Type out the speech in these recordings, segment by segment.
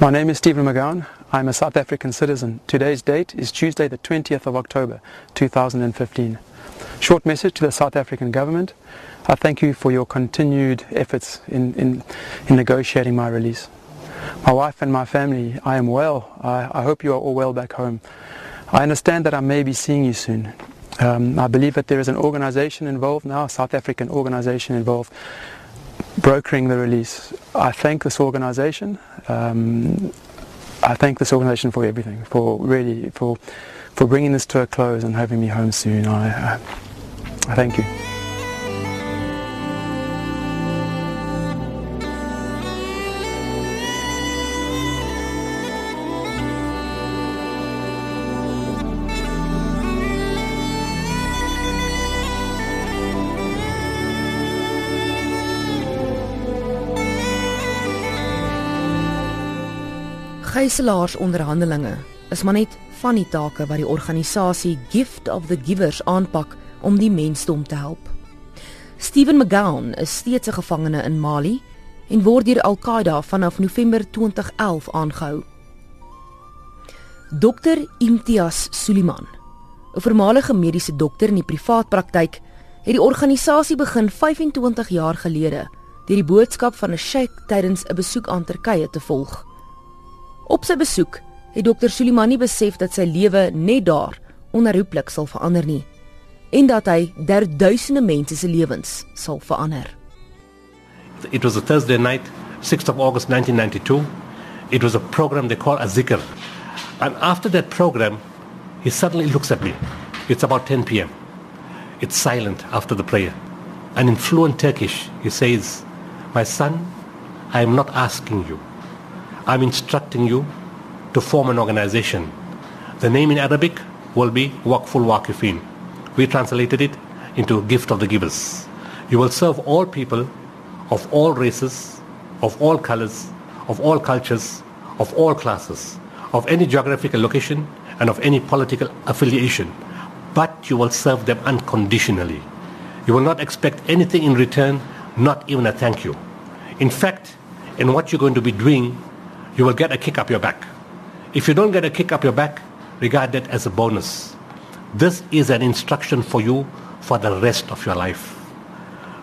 My name is Stephen McGown. I'm a South African citizen. Today's date is Tuesday, the 20th of October, 2015. Short message to the South African government. I thank you for your continued efforts in, in, in negotiating my release. My wife and my family, I am well. I, I hope you are all well back home. I understand that I may be seeing you soon. Um, I believe that there is an organization involved now, a South African organization involved, brokering the release. I thank this organization. Um, I thank this organization for everything, for really, for, for bringing this to a close and having me home soon. I, I, I thank you. Gijslaersonderhandelinge is maar net van die take wat die organisasie Gift of the Givers aanpak om die mensdom te help. Steven McGowan is steeds 'n gevangene in Mali en word deur Al-Qaeda vanaf November 2011 aangehou. Dr Imtiaz Suliman, 'n voormalige mediese dokter in die privaat praktyk, het die organisasie begin 25 jaar gelede deur die boodskap van 'n sheik tydens 'n besoek aan Turkye te volg. Op sy besoek het dokter Sulimani besef dat sy lewe net daar onherroepelik sal verander nie en dat hy der duisende mense se lewens sal verander. It was a Thursday night, 6th of August 1992. It was a program they call a zikr. And after that program, he suddenly looks at me. It's about 10 p.m. It's silent after the prayer. And in fluent Turkish, he says, My son, I am not asking you. I'm instructing you to form an organization. The name in Arabic will be Waqful Waqifin. We translated it into Gift of the Givers. You will serve all people of all races, of all colors, of all cultures, of all classes, of any geographical location, and of any political affiliation. But you will serve them unconditionally. You will not expect anything in return, not even a thank you. In fact, in what you're going to be doing you will get a kick up your back. If you don't get a kick up your back, regard that as a bonus. This is an instruction for you for the rest of your life.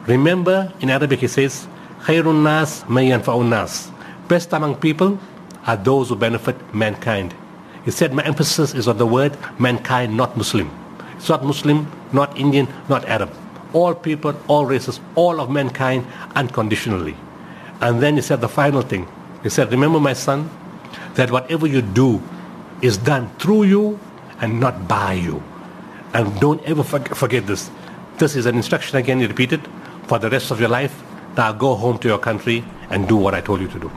Remember, in Arabic it says, Khairun nas mayanfa'un nas. Best among people are those who benefit mankind. He said, my emphasis is on the word mankind, not Muslim. It's not Muslim, not Indian, not Arab. All people, all races, all of mankind unconditionally. And then he said the final thing. He said, Remember, my son, that whatever you do is done through you and not by you. And don't ever forget this. This is an instruction again, you repeat it for the rest of your life. Now go home to your country and do what I told you to do.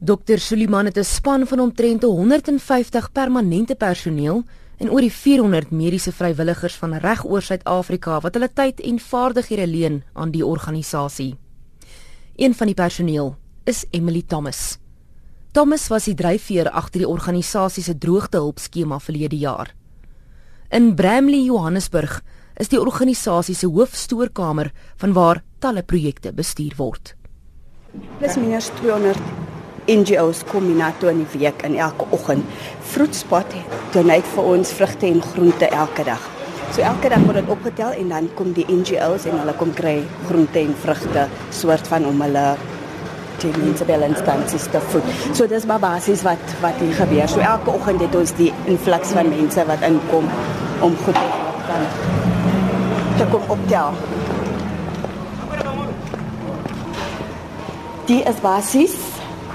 Dr. Suliman het 'n span van omtrent 150 permanente personeel en oor die 400 mediese vrywilligers van reg oor Suid-Afrika wat hulle tyd en vaardighede leen aan die organisasie. Een van die personeel is Emily Thomas. Thomas was die dryfveer agter die organisasie se droogtehulp skema verlede jaar. In Bramley, Johannesburg, is die organisasie se hoofstoorkamer vanwaar talle projekte bestuur word. Plus minus 200 NGOs kom na toe in die week in elke oggend. Doen hy vir ons vrugte en groente elke dag. So elke dag word dit opgetel en dan kom die NGOs en hulle kom kry groente en vrugte soort van om hulle die mense by instansies te voed. So dis maar basies wat wat hier gebeur. So elke oggend het ons die influx van mense wat inkom om goed kan te kom optel. Die is basies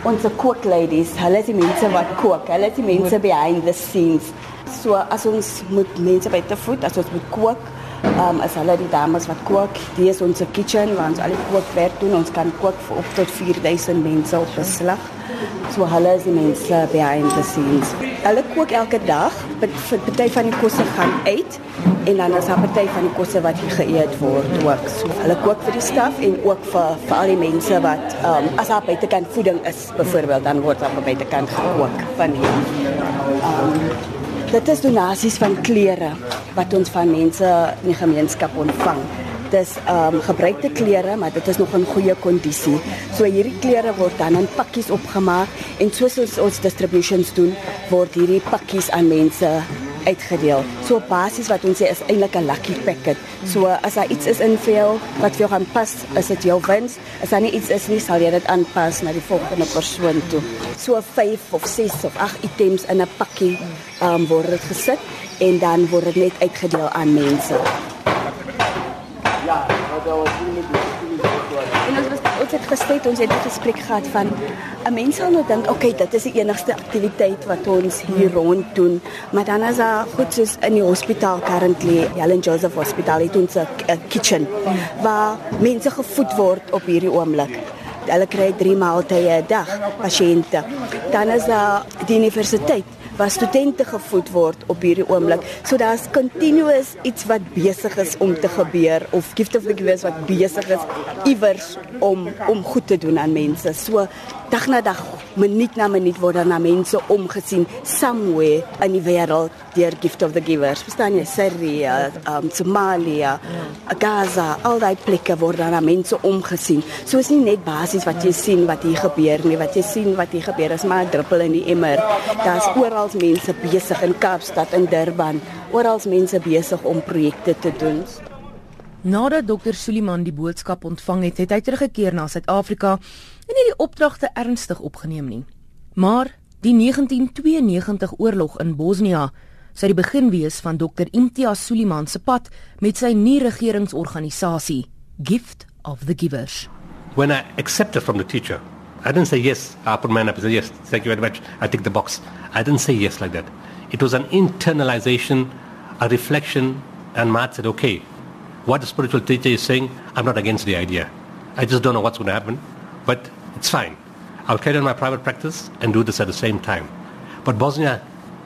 ons cook ladies. Hulle is die mense wat kook. Hulle is die mense behind the scenes. So as ons moet mense by te voed, as ons moet kook, Um as hulle die dames wat kook, dis is ons kitchen waar ons al die kookwerk doen. Ons kan kook vir op tot 4000 mense op 'n slag. So hulle is die mense behind the scenes. Hulle kook elke dag. Vir party van die kosse gaan uit en dan is daar party van die kosse wat hier geëet word ook. So hulle kook vir die staf en ook vir vir al die mense wat um as daar buitekant voeding is, byvoorbeeld dan word daar buitekant gekook van hier. Um Dit is donasies van klere wat ons van mense in die gemeenskap ontvang. dis ehm um, gebruikte klere, maar dit is nog in goeie kondisie. So hierdie klere word dan in pakkies opgemaak en soos ons ons distributions doen, word hierdie pakkies aan mense uitgedeel. So basies wat ons sê is eintlik 'n lucky packet. So as daar iets is in vir jou wat vir jou gaan pas, is dit jou wens. As daar nie iets is nie, sal jy dit aanpas na die volgende persoon toe. So 5 of 6 of 8 items in 'n pakkie um, word dit gesit en dan word dit net uitgedeel aan mense. Ja, nou dat was ons het gestel ons het 'n gesprek gehad van 'n mens sal nou dink okay dit is die enigste aktiwiteit wat ons hier rond doen. Maar dan as daar goed soos in die hospitaal currently Helen Joseph Hospital het ons 'n kitchen waar mense gevoed word op hierdie oomblik. Hulle kry 3 maaltye 'n dag pasiënte. Dan is daar die universiteit waar studente gevoed word op hierdie oomblik. So daar's continuous iets wat besig is om te gebeur of gift of the givers wat besig is iewers om om goed te doen aan mense. So dag na dag, minuut na minuut word daar na mense omgesien somewhere in die wêreld deur gift of the givers. Verstaan jy? Syria, um, Somalia, Gaza, al daai plekke word daar na mense omgesien. So is nie net basies wat jy sien wat hier gebeur nie, wat jy sien wat hier gebeur is maar 'n druppel in die emmer. Daar's oral mense besig in Kaapstad en Durban, oral mense besig om projekte te doen. Nadat Dr. Suliman die boodskap ontvang het, het hy teruggekeer na Suid-Afrika en nie die opdragte ernstig opgeneem nie. Maar die 1992 oorlog in Bosnië sou die begin wees van Dr. Imtiaz Suliman se pad met sy nuwe regeringsorganisasie Gift of the Givers. When I accepted from the teacher, I didn't say yes. I put my hand up and said yes. Thank you very much. I tick the box. I didn't say yes like that. It was an internalization, a reflection, and Matt said, okay, what the spiritual teacher is saying, I'm not against the idea. I just don't know what's going to happen, but it's fine. I'll carry on my private practice and do this at the same time. But Bosnia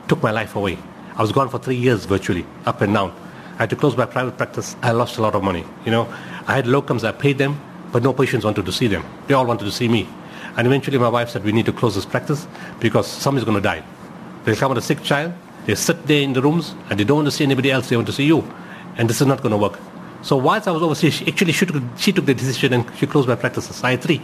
took my life away. I was gone for three years virtually, up and down. I had to close my private practice. I lost a lot of money. You know, I had locums, I paid them, but no patients wanted to see them. They all wanted to see me. And eventually my wife said, we need to close this practice because somebody's going to die. They'll come with a sick child, they sit there in the rooms, and they don't want to see anybody else, they want to see you. And this is not going to work. So whilst I was overseas, she actually she took, she took the decision and she closed my practices. I had three.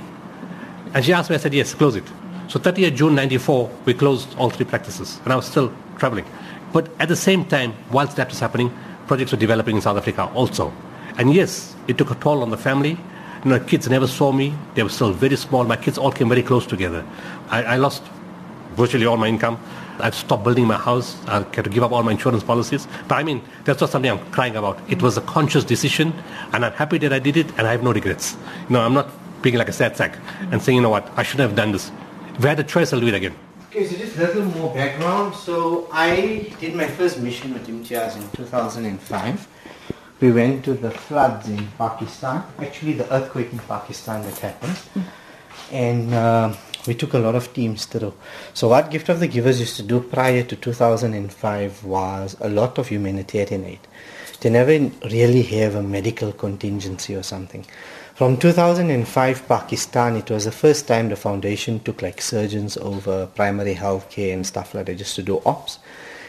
And she asked me, I said, yes, close it. So 30th June 94, we closed all three practices. And I was still traveling. But at the same time, whilst that was happening, projects were developing in South Africa also. And yes, it took a toll on the family. You know, kids never saw me. They were still very small. My kids all came very close together. I, I lost virtually all my income. I've stopped building my house. I had to give up all my insurance policies. But I mean, that's not something I'm crying about. It was a conscious decision, and I'm happy that I did it, and I have no regrets. You know, I'm not being like a sad sack and saying, you know what, I shouldn't have done this. If I had a choice, I'll do it again. Okay, so just a little more background. So I did my first mission with Imtiaz in 2005. We went to the floods in Pakistan, actually the earthquake in Pakistan that happened. And uh, we took a lot of teams through. So what Gift of the Givers used to do prior to 2005 was a lot of humanitarian aid. They never really have a medical contingency or something. From 2005 Pakistan, it was the first time the foundation took like surgeons over primary health care and stuff like that just to do ops.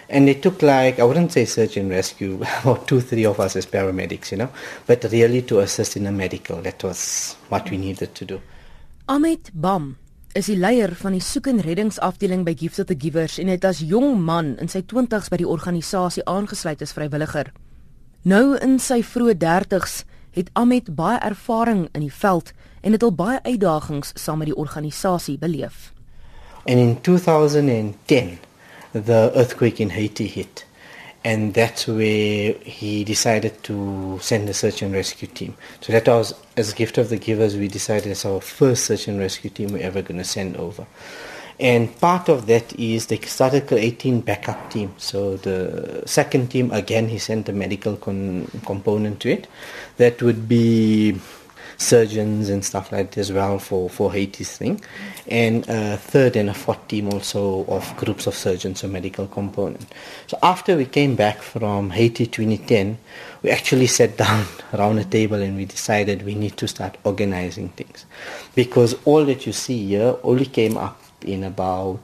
And they took like, I wouldn't say search and rescue, about two, three of us as paramedics, you know, but really to assist in the medical. That was what we needed to do. Ahmed Bham is die leier van die soek en reddingsafdeling by Gift of the Givers en het as jong man in sy 20's by die organisasie aangesluit as vrywilliger. Nou in sy vroeë 30's het Ahmed baie ervaring in die veld en het al baie uitdagings saam met die organisasie beleef. And in 2010, the earthquake in Haiti hit. and that's where he decided to send a search and rescue team. So that was, as a gift of the givers, we decided it's our first search and rescue team we're ever going to send over. And part of that is they started creating backup team. So the second team, again, he sent a medical con- component to it. That would be surgeons and stuff like that as well for, for Haiti's thing. And a third and a fourth team also of groups of surgeons, a medical component. So after we came back from Haiti 2010, we actually sat down around a table and we decided we need to start organizing things. Because all that you see here only came up in about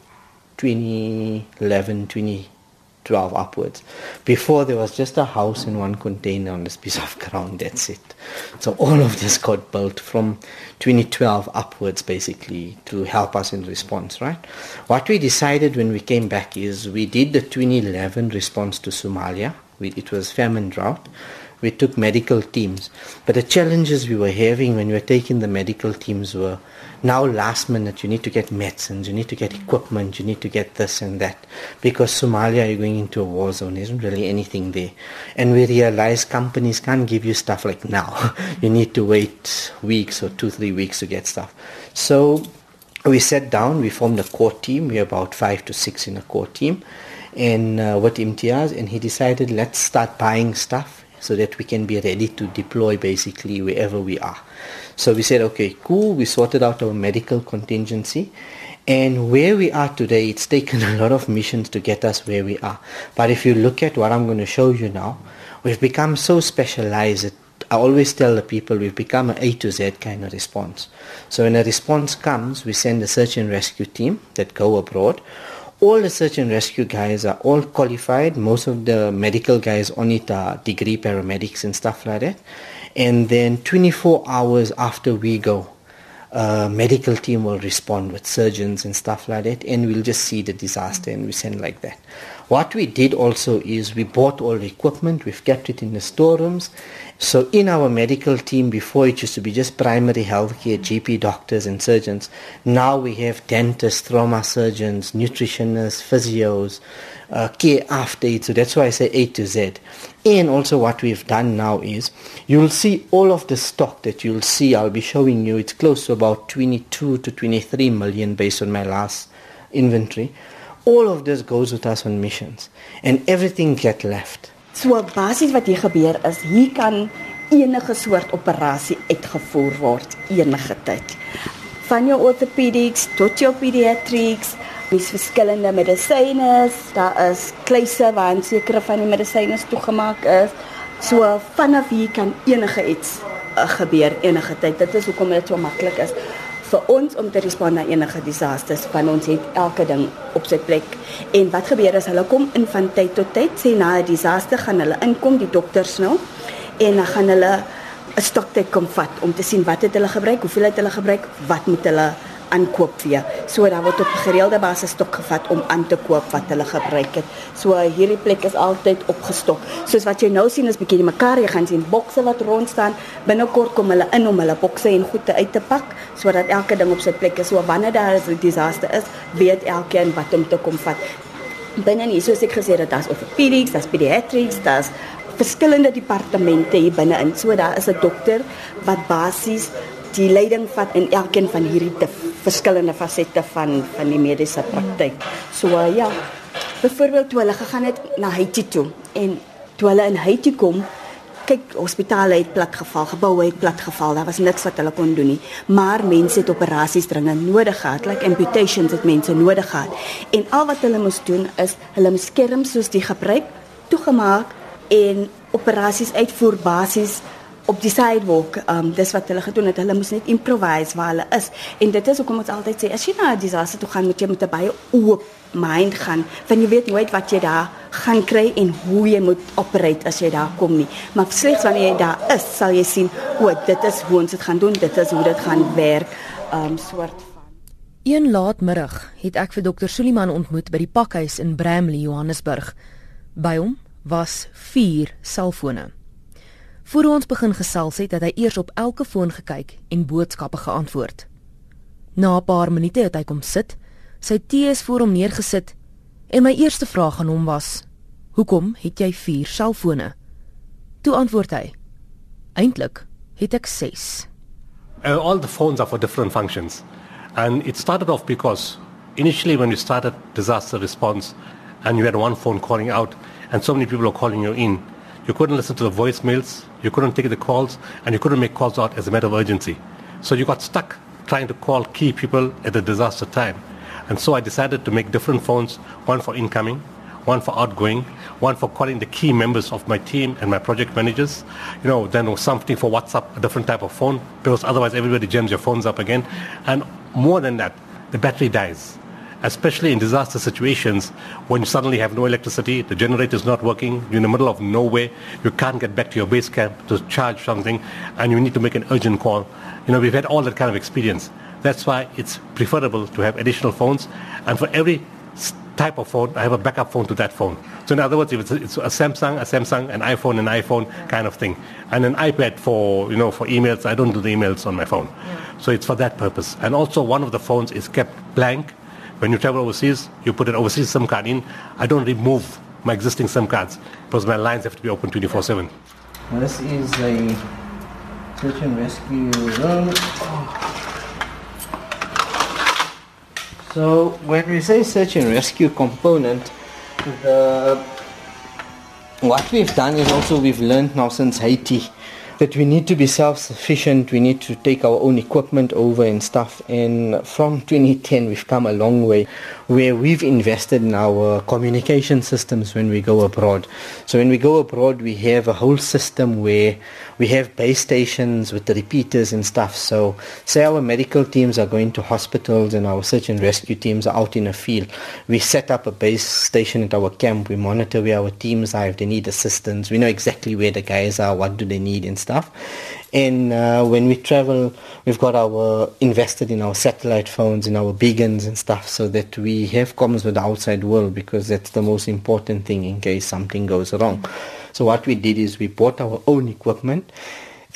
2011, 2012 upwards. Before there was just a house and one container on this piece of ground, that's it. So all of this got built from 2012 upwards basically to help us in response, right? What we decided when we came back is we did the 2011 response to Somalia. We, it was famine drought we took medical teams. But the challenges we were having when we were taking the medical teams were now last minute you need to get medicines, you need to get equipment, you need to get this and that. Because Somalia you're going into a war zone, there isn't really anything there. And we realized companies can't give you stuff like now. you need to wait weeks or two, three weeks to get stuff. So we sat down, we formed a core team, we're about five to six in a core team and uh, with Imtiaz and he decided let's start buying stuff so that we can be ready to deploy basically wherever we are. So we said, okay, cool, we sorted out our medical contingency. And where we are today, it's taken a lot of missions to get us where we are. But if you look at what I'm going to show you now, we've become so specialized. I always tell the people we've become an A to Z kind of response. So when a response comes, we send a search and rescue team that go abroad all the search and rescue guys are all qualified. Most of the medical guys on it are degree paramedics and stuff like that. And then 24 hours after we go, medical team will respond with surgeons and stuff like that, and we'll just see the disaster and we send like that. What we did also is we bought all the equipment, we've kept it in the storerooms. So in our medical team before it used to be just primary healthcare, GP doctors and surgeons. Now we have dentists, trauma surgeons, nutritionists, physios, uh, care after it. So that's why I say A to Z. And also what we've done now is you'll see all of the stock that you'll see. I'll be showing you. It's close to about 22 to 23 million based on my last inventory. All of this goes with us on missions and everything get left. So basies wat hier gebeur is hier kan enige soort operasie uitgevoer word enige tyd. Van jou orthopedics tot jou pediatrics, dis verskillende medisyne, daar is kluise waar sekere van die medisyne toegemaak is. So vanaf hier kan enige iets uh, gebeur enige tyd. Dit is hoekom dit so maklik is vir ons om te respond na enige disasters van ons het elke ding op sy plek. En wat gebeur as hulle kom in van tyd tot tyd sê na 'n disaster gaan hulle inkom die dokters nou en dan gaan hulle 'n stoktyd kom vat om te sien wat het hulle gebruik, hoeveel het hulle gebruik, wat moet hulle aankoop vir. So daar word op gereelde basis stok gevat om aan te koop wat hulle gebruik het. So hierdie plek is altyd opgestok. Soos wat jy nou sien is bietjie mekaar, jy gaan sien bokse wat rond staan. Binnekort kom hulle in om hulle bokse en goede uit te pak sodat elke ding op sy plek is. So wanneer daar 'n disaster is, weet elkeen wat om te kom vat. Binne hier soos ek gesê het, daar's orthopedics, daar's pediatrics, daar's verskillende departemente hier binne in. So daar is 'n dokter wat basies die leiding vat in elkeen van hierdie te verskillende fasette van van die mediese praktyk. So uh, ja. Byvoorbeeld toe hulle gegaan het na Haiti toe en toe hulle in Haiti kom, kyk hospitale het plat geval, geboue het plat geval. Daar was niks wat hulle kon doen nie. Maar mense het operasies dringend nodig gehad, like amputations het mense nodig gehad. En al wat hulle moes doen is hulle skerms soos die gebruik toegemaak en operasies uitvoer basies op die sidewalk, um dis wat hulle gedoen het. Hulle moes net improvise waar hulle is. En dit is hoekom ons altyd sê as jy na 'n disaster toe gaan, moet jy met 'n baie oop mind gaan, want jy weet nooit wat jy daar gaan kry en hoe jy moet operate as jy daar kom nie. Maar slegs wanneer jy daar is, sal jy sien o, dit is hoe ons dit gaan doen, dit is hoe dit gaan werk. Um soort van Een laatmiddag het ek vir dokter Suliman ontmoet by die pakhuis in Bramley, Johannesburg. By hom was 4 selfone. Voor ons begin gesels het, het hy eers op elke foon gekyk en boodskappe geantwoord. Na 'n paar minute het hy kom sit, sy tee is voor hom neergesit en my eerste vraag aan hom was: "Hoekom het jy 4 selfone?" Toe antwoord hy: "Eintlik het ek 6." Uh, all the phones are for different functions. And it started off because initially when we started disaster response and you had one phone calling out and so many people were calling you in, You couldn't listen to the voicemails, you couldn't take the calls, and you couldn't make calls out as a matter of urgency. So you got stuck trying to call key people at the disaster time. And so I decided to make different phones, one for incoming, one for outgoing, one for calling the key members of my team and my project managers. You know, then something for WhatsApp, a different type of phone, because otherwise everybody jams your phones up again. And more than that, the battery dies. Especially in disaster situations when you suddenly have no electricity, the generator is not working, you're in the middle of nowhere, you can't get back to your base camp to charge something, and you need to make an urgent call. You know, we've had all that kind of experience. That's why it's preferable to have additional phones, and for every type of phone, I have a backup phone to that phone. So in other words, if it's a, it's a Samsung, a Samsung, an iPhone, an iPhone kind of thing, and an iPad for you know for emails. I don't do the emails on my phone, yeah. so it's for that purpose. And also, one of the phones is kept blank. When you travel overseas, you put an overseas SIM card in. I don't remove my existing SIM cards because my lines have to be open 24/7. This is a search and rescue room. So when we say search and rescue component, the what we've done is also we've learned now since Haiti that we need to be self-sufficient. We need to take our own equipment over and stuff. And from 2010, we've come a long way where we've invested in our communication systems when we go abroad. So when we go abroad, we have a whole system where we have base stations with the repeaters and stuff. So say our medical teams are going to hospitals and our search and rescue teams are out in a field. We set up a base station at our camp. We monitor where our teams are if they need assistance. We know exactly where the guys are, what do they need and stuff. And uh, when we travel, we've got our invested in our satellite phones, in our beacons and stuff, so that we have comms with the outside world because that's the most important thing in case something goes wrong. So what we did is we bought our own equipment.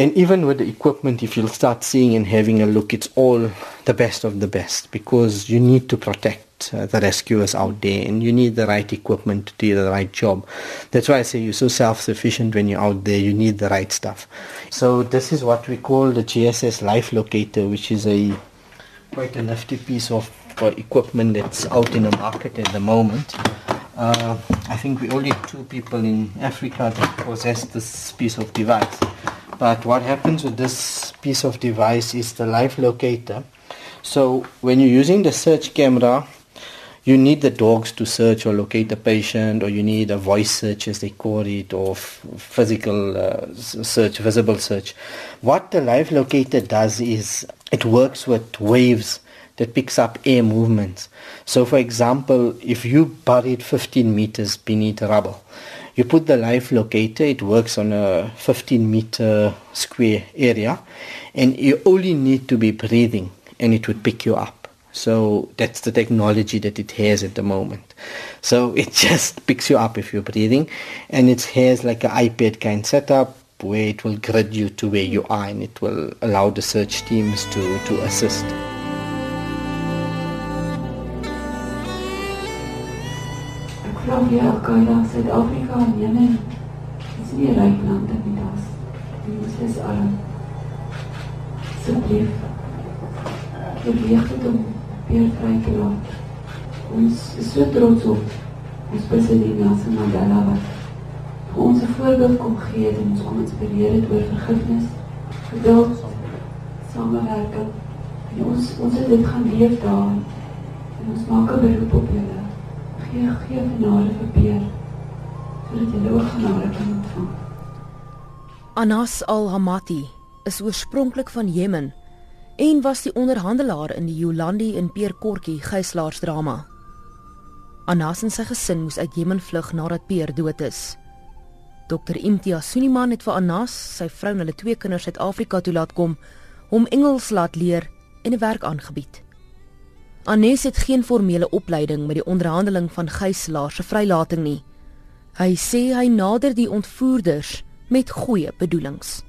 And even with the equipment, if you'll start seeing and having a look, it's all the best of the best because you need to protect uh, the rescuers out there and you need the right equipment to do the right job. That's why I say you're so self-sufficient when you're out there, you need the right stuff. So this is what we call the GSS Life Locator, which is a quite a nifty piece of uh, equipment that's out in the market at the moment. Uh, I think we only two people in Africa that possess this piece of device. But what happens with this piece of device is the life locator. So when you're using the search camera, you need the dogs to search or locate the patient, or you need a voice search, as they call it, or f- physical uh, search, visible search. What the life locator does is it works with waves that picks up air movements. So, for example, if you buried 15 meters beneath rubble, you put the life locator, it works on a 15 meter square area, and you only need to be breathing and it would pick you up. So that's the technology that it has at the moment. So it just picks you up if you're breathing, and it has like an iPad kind setup where it will grid you to where you are and it will allow the search teams to, to assist. Jemen is te laat. Ons is so trots op ons president Nelson Mandela wat vir ons 'n voorbeeld kom gee en ons kom inspireer het oor vergifnis, geduld, samewerking. En ons ons het dit gaan leef daar en ons maak 'n beroep op julle gee gee genade vir Peer sodat jy ook genade kan ontvang. Anas al-Hamati is oorspronklik van Jemen en was die onderhandelaar in die Yolandi en Peer Kortjie gijslaarsdrama. Anas en sy gesin moes uit Jemen vlug nadat Peer dood is. Dr Imtiaz Suniman het vir Anas, sy vrou en hulle twee kinders Suid-Afrika toelaat kom, hom Engels laat leer en 'n werk aangebied. Anes het geen formele opleiding met die onderhandeling van gijslaers se vrylating nie. Hy sê hy nader die ontvoerders met goeie bedoelings.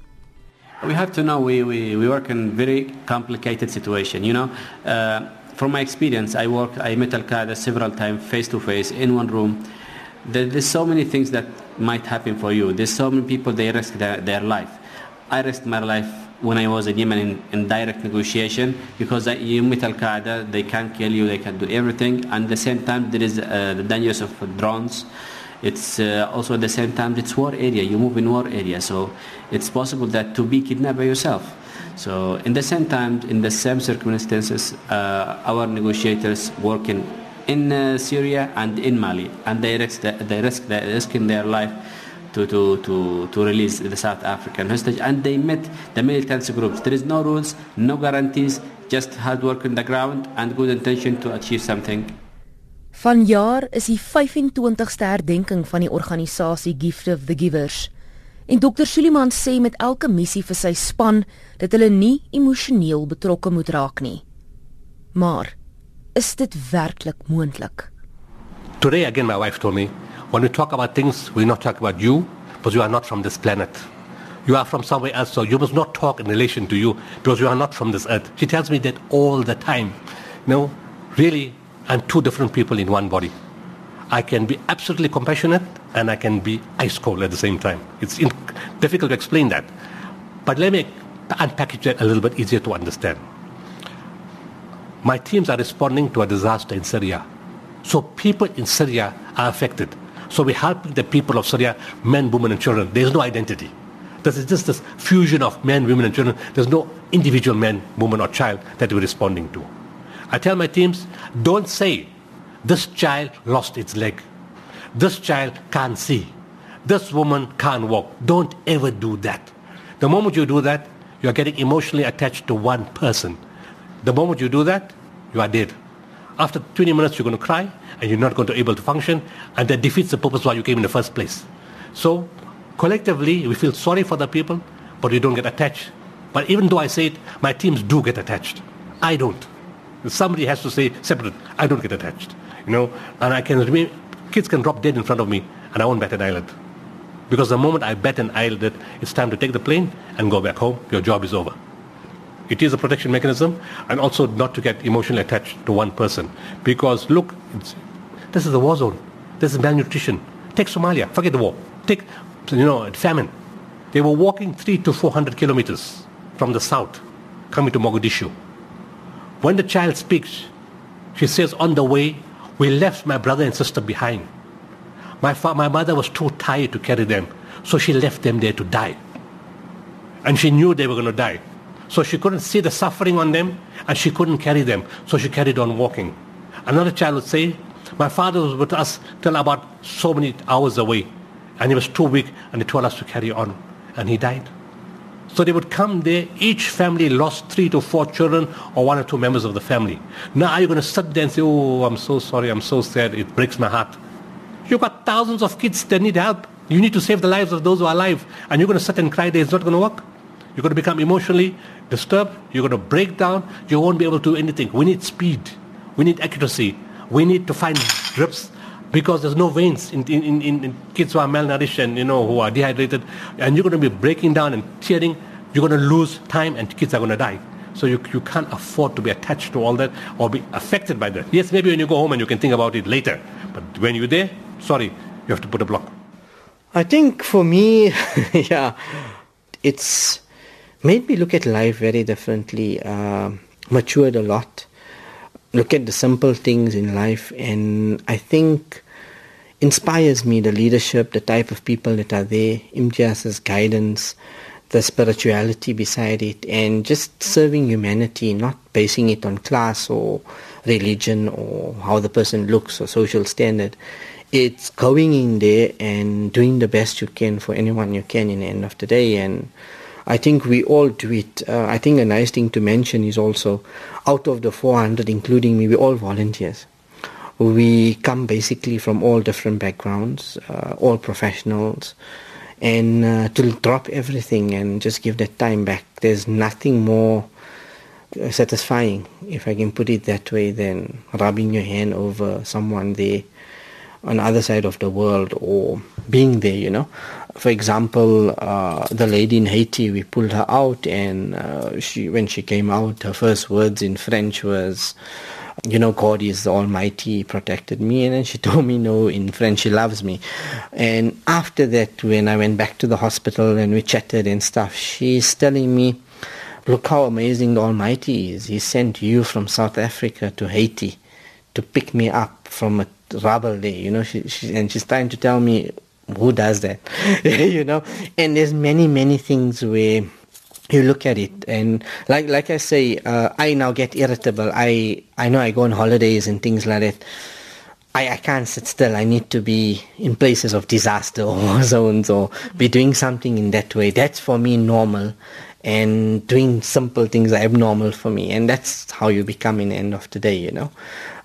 We have to know we, we, we work in very complicated situation, you know. Uh, from my experience, I work, I met Al-Qaeda several times face to face in one room. There, there's so many things that might happen for you. There's so many people, they risk their, their life. I risked my life when I was in Yemen in, in direct negotiation because you meet Al Qaeda, they can kill you, they can do everything. And at the same time, there is uh, the dangers of drones. It's uh, also at the same time it's war area. You move in war area, so it's possible that to be kidnapped by yourself. So in the same time, in the same circumstances, uh, our negotiators working in uh, Syria and in Mali, and they risk, the, they risk, they risk in their life to, to, to, to release the South African hostage. And they met the militancy groups. There is no rules, no guarantees, just hard work on the ground and good intention to achieve something. Vanjaar is die 25ste herdenking van die organisasie Gift of the Givers. En Dr. Suliman sê met elke missie vir sy span dat hulle nie emosioneel betrokke moet raak nie. Maar is dit werklik moontlik? Today again my wife told me when we talk about things we not talk about you because you are not from this planet. You are from somewhere else so you must not talk in relation to you because you are not from this earth. She tells me that all the time. You know, really I'm two different people in one body. I can be absolutely compassionate and I can be ice cold at the same time. It's in, difficult to explain that. But let me unpackage it a little bit easier to understand. My teams are responding to a disaster in Syria. So people in Syria are affected. So we're helping the people of Syria, men, women, and children. There's no identity. This is just this fusion of men, women, and children. There's no individual man, woman, or child that we're responding to. I tell my teams, don't say this child lost its leg. This child can't see. This woman can't walk. Don't ever do that. The moment you do that, you are getting emotionally attached to one person. The moment you do that, you are dead. After 20 minutes, you're going to cry and you're not going to be able to function, and that defeats the purpose why you came in the first place. So, collectively, we feel sorry for the people, but we don't get attached. But even though I say it, my teams do get attached. I don't. Somebody has to say separate. I don't get attached you know, and I can remain, kids can drop dead in front of me and I won't bat an eyelid. Because the moment I bat an eyelid, it's time to take the plane and go back home. Your job is over. It is a protection mechanism and also not to get emotionally attached to one person. Because look, this is a war zone. This is malnutrition. Take Somalia, forget the war. Take, you know, famine. They were walking three to 400 kilometers from the south, coming to Mogadishu. When the child speaks, she says, on the way, we left my brother and sister behind. My, fa- my mother was too tired to carry them, so she left them there to die. And she knew they were going to die. So she couldn't see the suffering on them, and she couldn't carry them, so she carried on walking. Another child would say, my father was with us till about so many hours away, and he was too weak, and he told us to carry on, and he died. So they would come there. Each family lost three to four children or one or two members of the family. Now you're you going to sit there and say, oh, I'm so sorry, I'm so sad, it breaks my heart. You've got thousands of kids that need help. You need to save the lives of those who are alive. And you're going to sit and cry there. It's not going to work. You're going to become emotionally disturbed. You're going to break down. You won't be able to do anything. We need speed. We need accuracy. We need to find drips because there's no veins in, in, in, in, kids who are malnourished and you know who are dehydrated. And you're going to be breaking down and tearing. You're going to lose time and kids are going to die. So you, you can't afford to be attached to all that or be affected by that. Yes maybe when you go home and you can think about it later. But when you're there sorry you have to put a block. I think for me yeah it's made me look at life very differently uh, matured a lot look at the simple things in life and I think inspires me the leadership, the type of people that are there, Imtiaz's guidance, the spirituality beside it, and just serving humanity, not basing it on class or religion or how the person looks or social standard. It's going in there and doing the best you can for anyone you can in the end of the day and I think we all do it. Uh, I think a nice thing to mention is also out of the 400, including me, we're all volunteers. We come basically from all different backgrounds, uh, all professionals, and uh, to drop everything and just give that time back. There's nothing more uh, satisfying, if I can put it that way, than rubbing your hand over someone there on the other side of the world or being there, you know. For example, uh, the lady in Haiti, we pulled her out, and uh, she, when she came out, her first words in French was, you know, God is the Almighty, he protected me. And then she told me, no, in French, she loves me. And after that, when I went back to the hospital and we chatted and stuff, she's telling me, look how amazing the Almighty is. He sent you from South Africa to Haiti to pick me up from a rubble there, you know, she, she, and she's trying to tell me who does that, you know, and there's many, many things where you look at it and like like I say, uh, I now get irritable. I I know I go on holidays and things like that. I, I can't sit still. I need to be in places of disaster or zones or be doing something in that way. That's for me normal. And doing simple things are abnormal for me. And that's how you become in the end of the day, you know.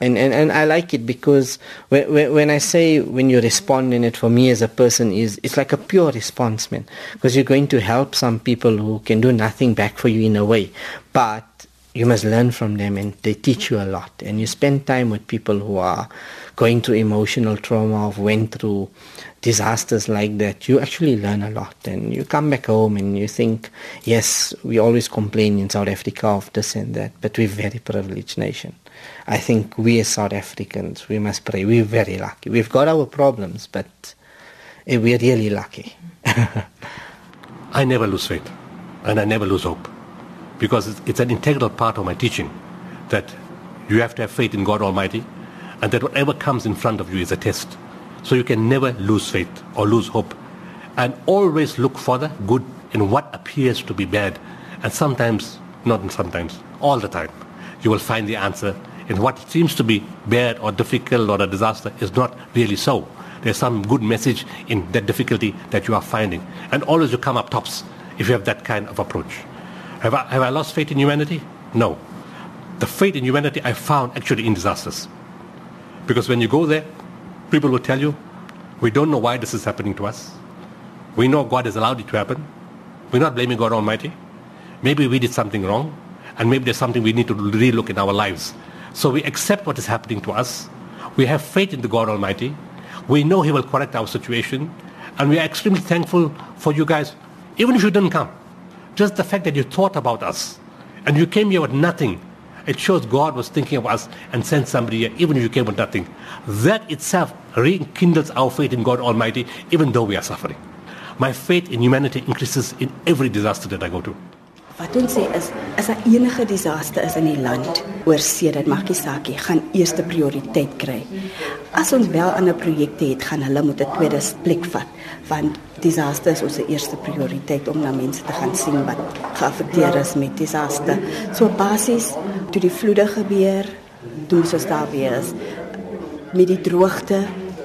And, and, and I like it because when, when I say when you respond in it for me as a person is it's like a pure response, man. Because you're going to help some people who can do nothing back for you in a way. But you must learn from them and they teach you a lot. And you spend time with people who are going through emotional trauma or went through disasters like that, you actually learn a lot. And you come back home and you think, yes, we always complain in South Africa of this and that, but we're very privileged nation. I think we as South Africans, we must pray. We're very lucky. We've got our problems, but eh, we're really lucky. I never lose faith and I never lose hope because it's an integral part of my teaching that you have to have faith in God Almighty and that whatever comes in front of you is a test. So you can never lose faith or lose hope. And always look for the good in what appears to be bad. And sometimes, not sometimes, all the time, you will find the answer in what seems to be bad or difficult or a disaster is not really so. There's some good message in that difficulty that you are finding. And always you come up tops if you have that kind of approach. Have I, have I lost faith in humanity? No. The faith in humanity I found actually in disasters. Because when you go there, People will tell you, we don't know why this is happening to us. We know God has allowed it to happen. We're not blaming God Almighty. Maybe we did something wrong, and maybe there's something we need to relook in our lives. So we accept what is happening to us. We have faith in the God Almighty. We know He will correct our situation, and we are extremely thankful for you guys, even if you didn't come. Just the fact that you thought about us, and you came here with nothing, it shows God was thinking of us and sent somebody here, even if you came with nothing. That itself rekindles our faith in God Almighty, even though we are suffering. My faith in humanity increases in every disaster that I go to. Wat ons sê is as 'n enige disaster is in die land, oor see dat maakie saak nie, gaan eerste prioriteit kry. As ons wel ander projekte het, gaan hulle moet 'n tweede plek vat, want disaster is ons eerste prioriteit om na mense te gaan sien wat geaffekteer is met disaster. So basies toe die vloede gebeur, toe ons daar wees met die droogte,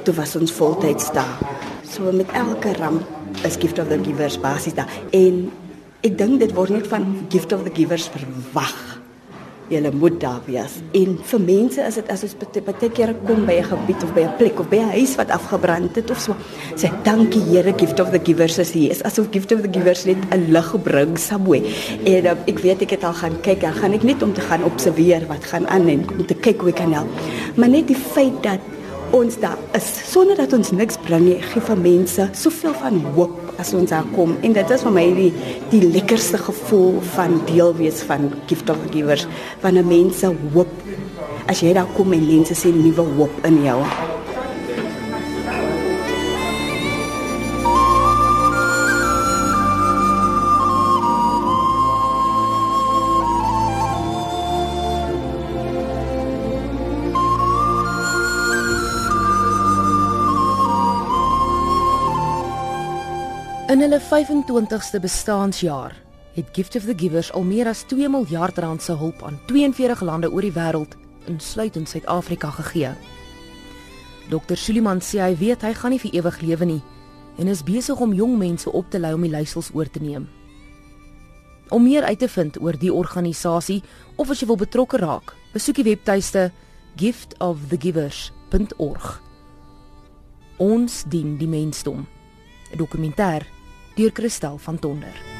toe was ons voltyds daar. So met elke ramp is gift of the givers basies daar en ek dink dit word net van gift of the givers verwag. Julle moet daar wees. En vir mense is dit as ons baie keer kom by 'n gebied of by 'n plek of by 'n huis wat afgebrand het of so, sê dankie Here gift of the givers is hier. Is asof gift of the givers net 'n lig bring somewhere. En uh, ek weet ek het al gaan kyk, dan gaan ek net om te gaan observeer wat gaan aan en om te kyk hoe ek kan help. Maar net die feit dat ons daar is sonder dat ons niks bring nie, gee vir mense soveel van hoop as ons daar kom en dit is vir my die die lekkerste gevoel van deel wees van gift of givers wanneer mense hoop as jy daar kom en mense sien nuwe hoop in jou. In hulle 25ste bestaanjaar het Gift of the Givers al meer as 2 miljard rand se hulp aan 42 lande oor die wêreld, insluitend Suid-Afrika gegee. Dr. Suliman sê hy weet hy gaan nie vir ewig lewe nie en is besig om jong mense op te lei om die leiersels oor te neem. Om meer uit te vind oor die organisasie of as jy wil betrokke raak, besoek die webtuiste giftofthegivers.org. Ons dien die mensdom. 'n Dokumentêr deur Christel van Tonder.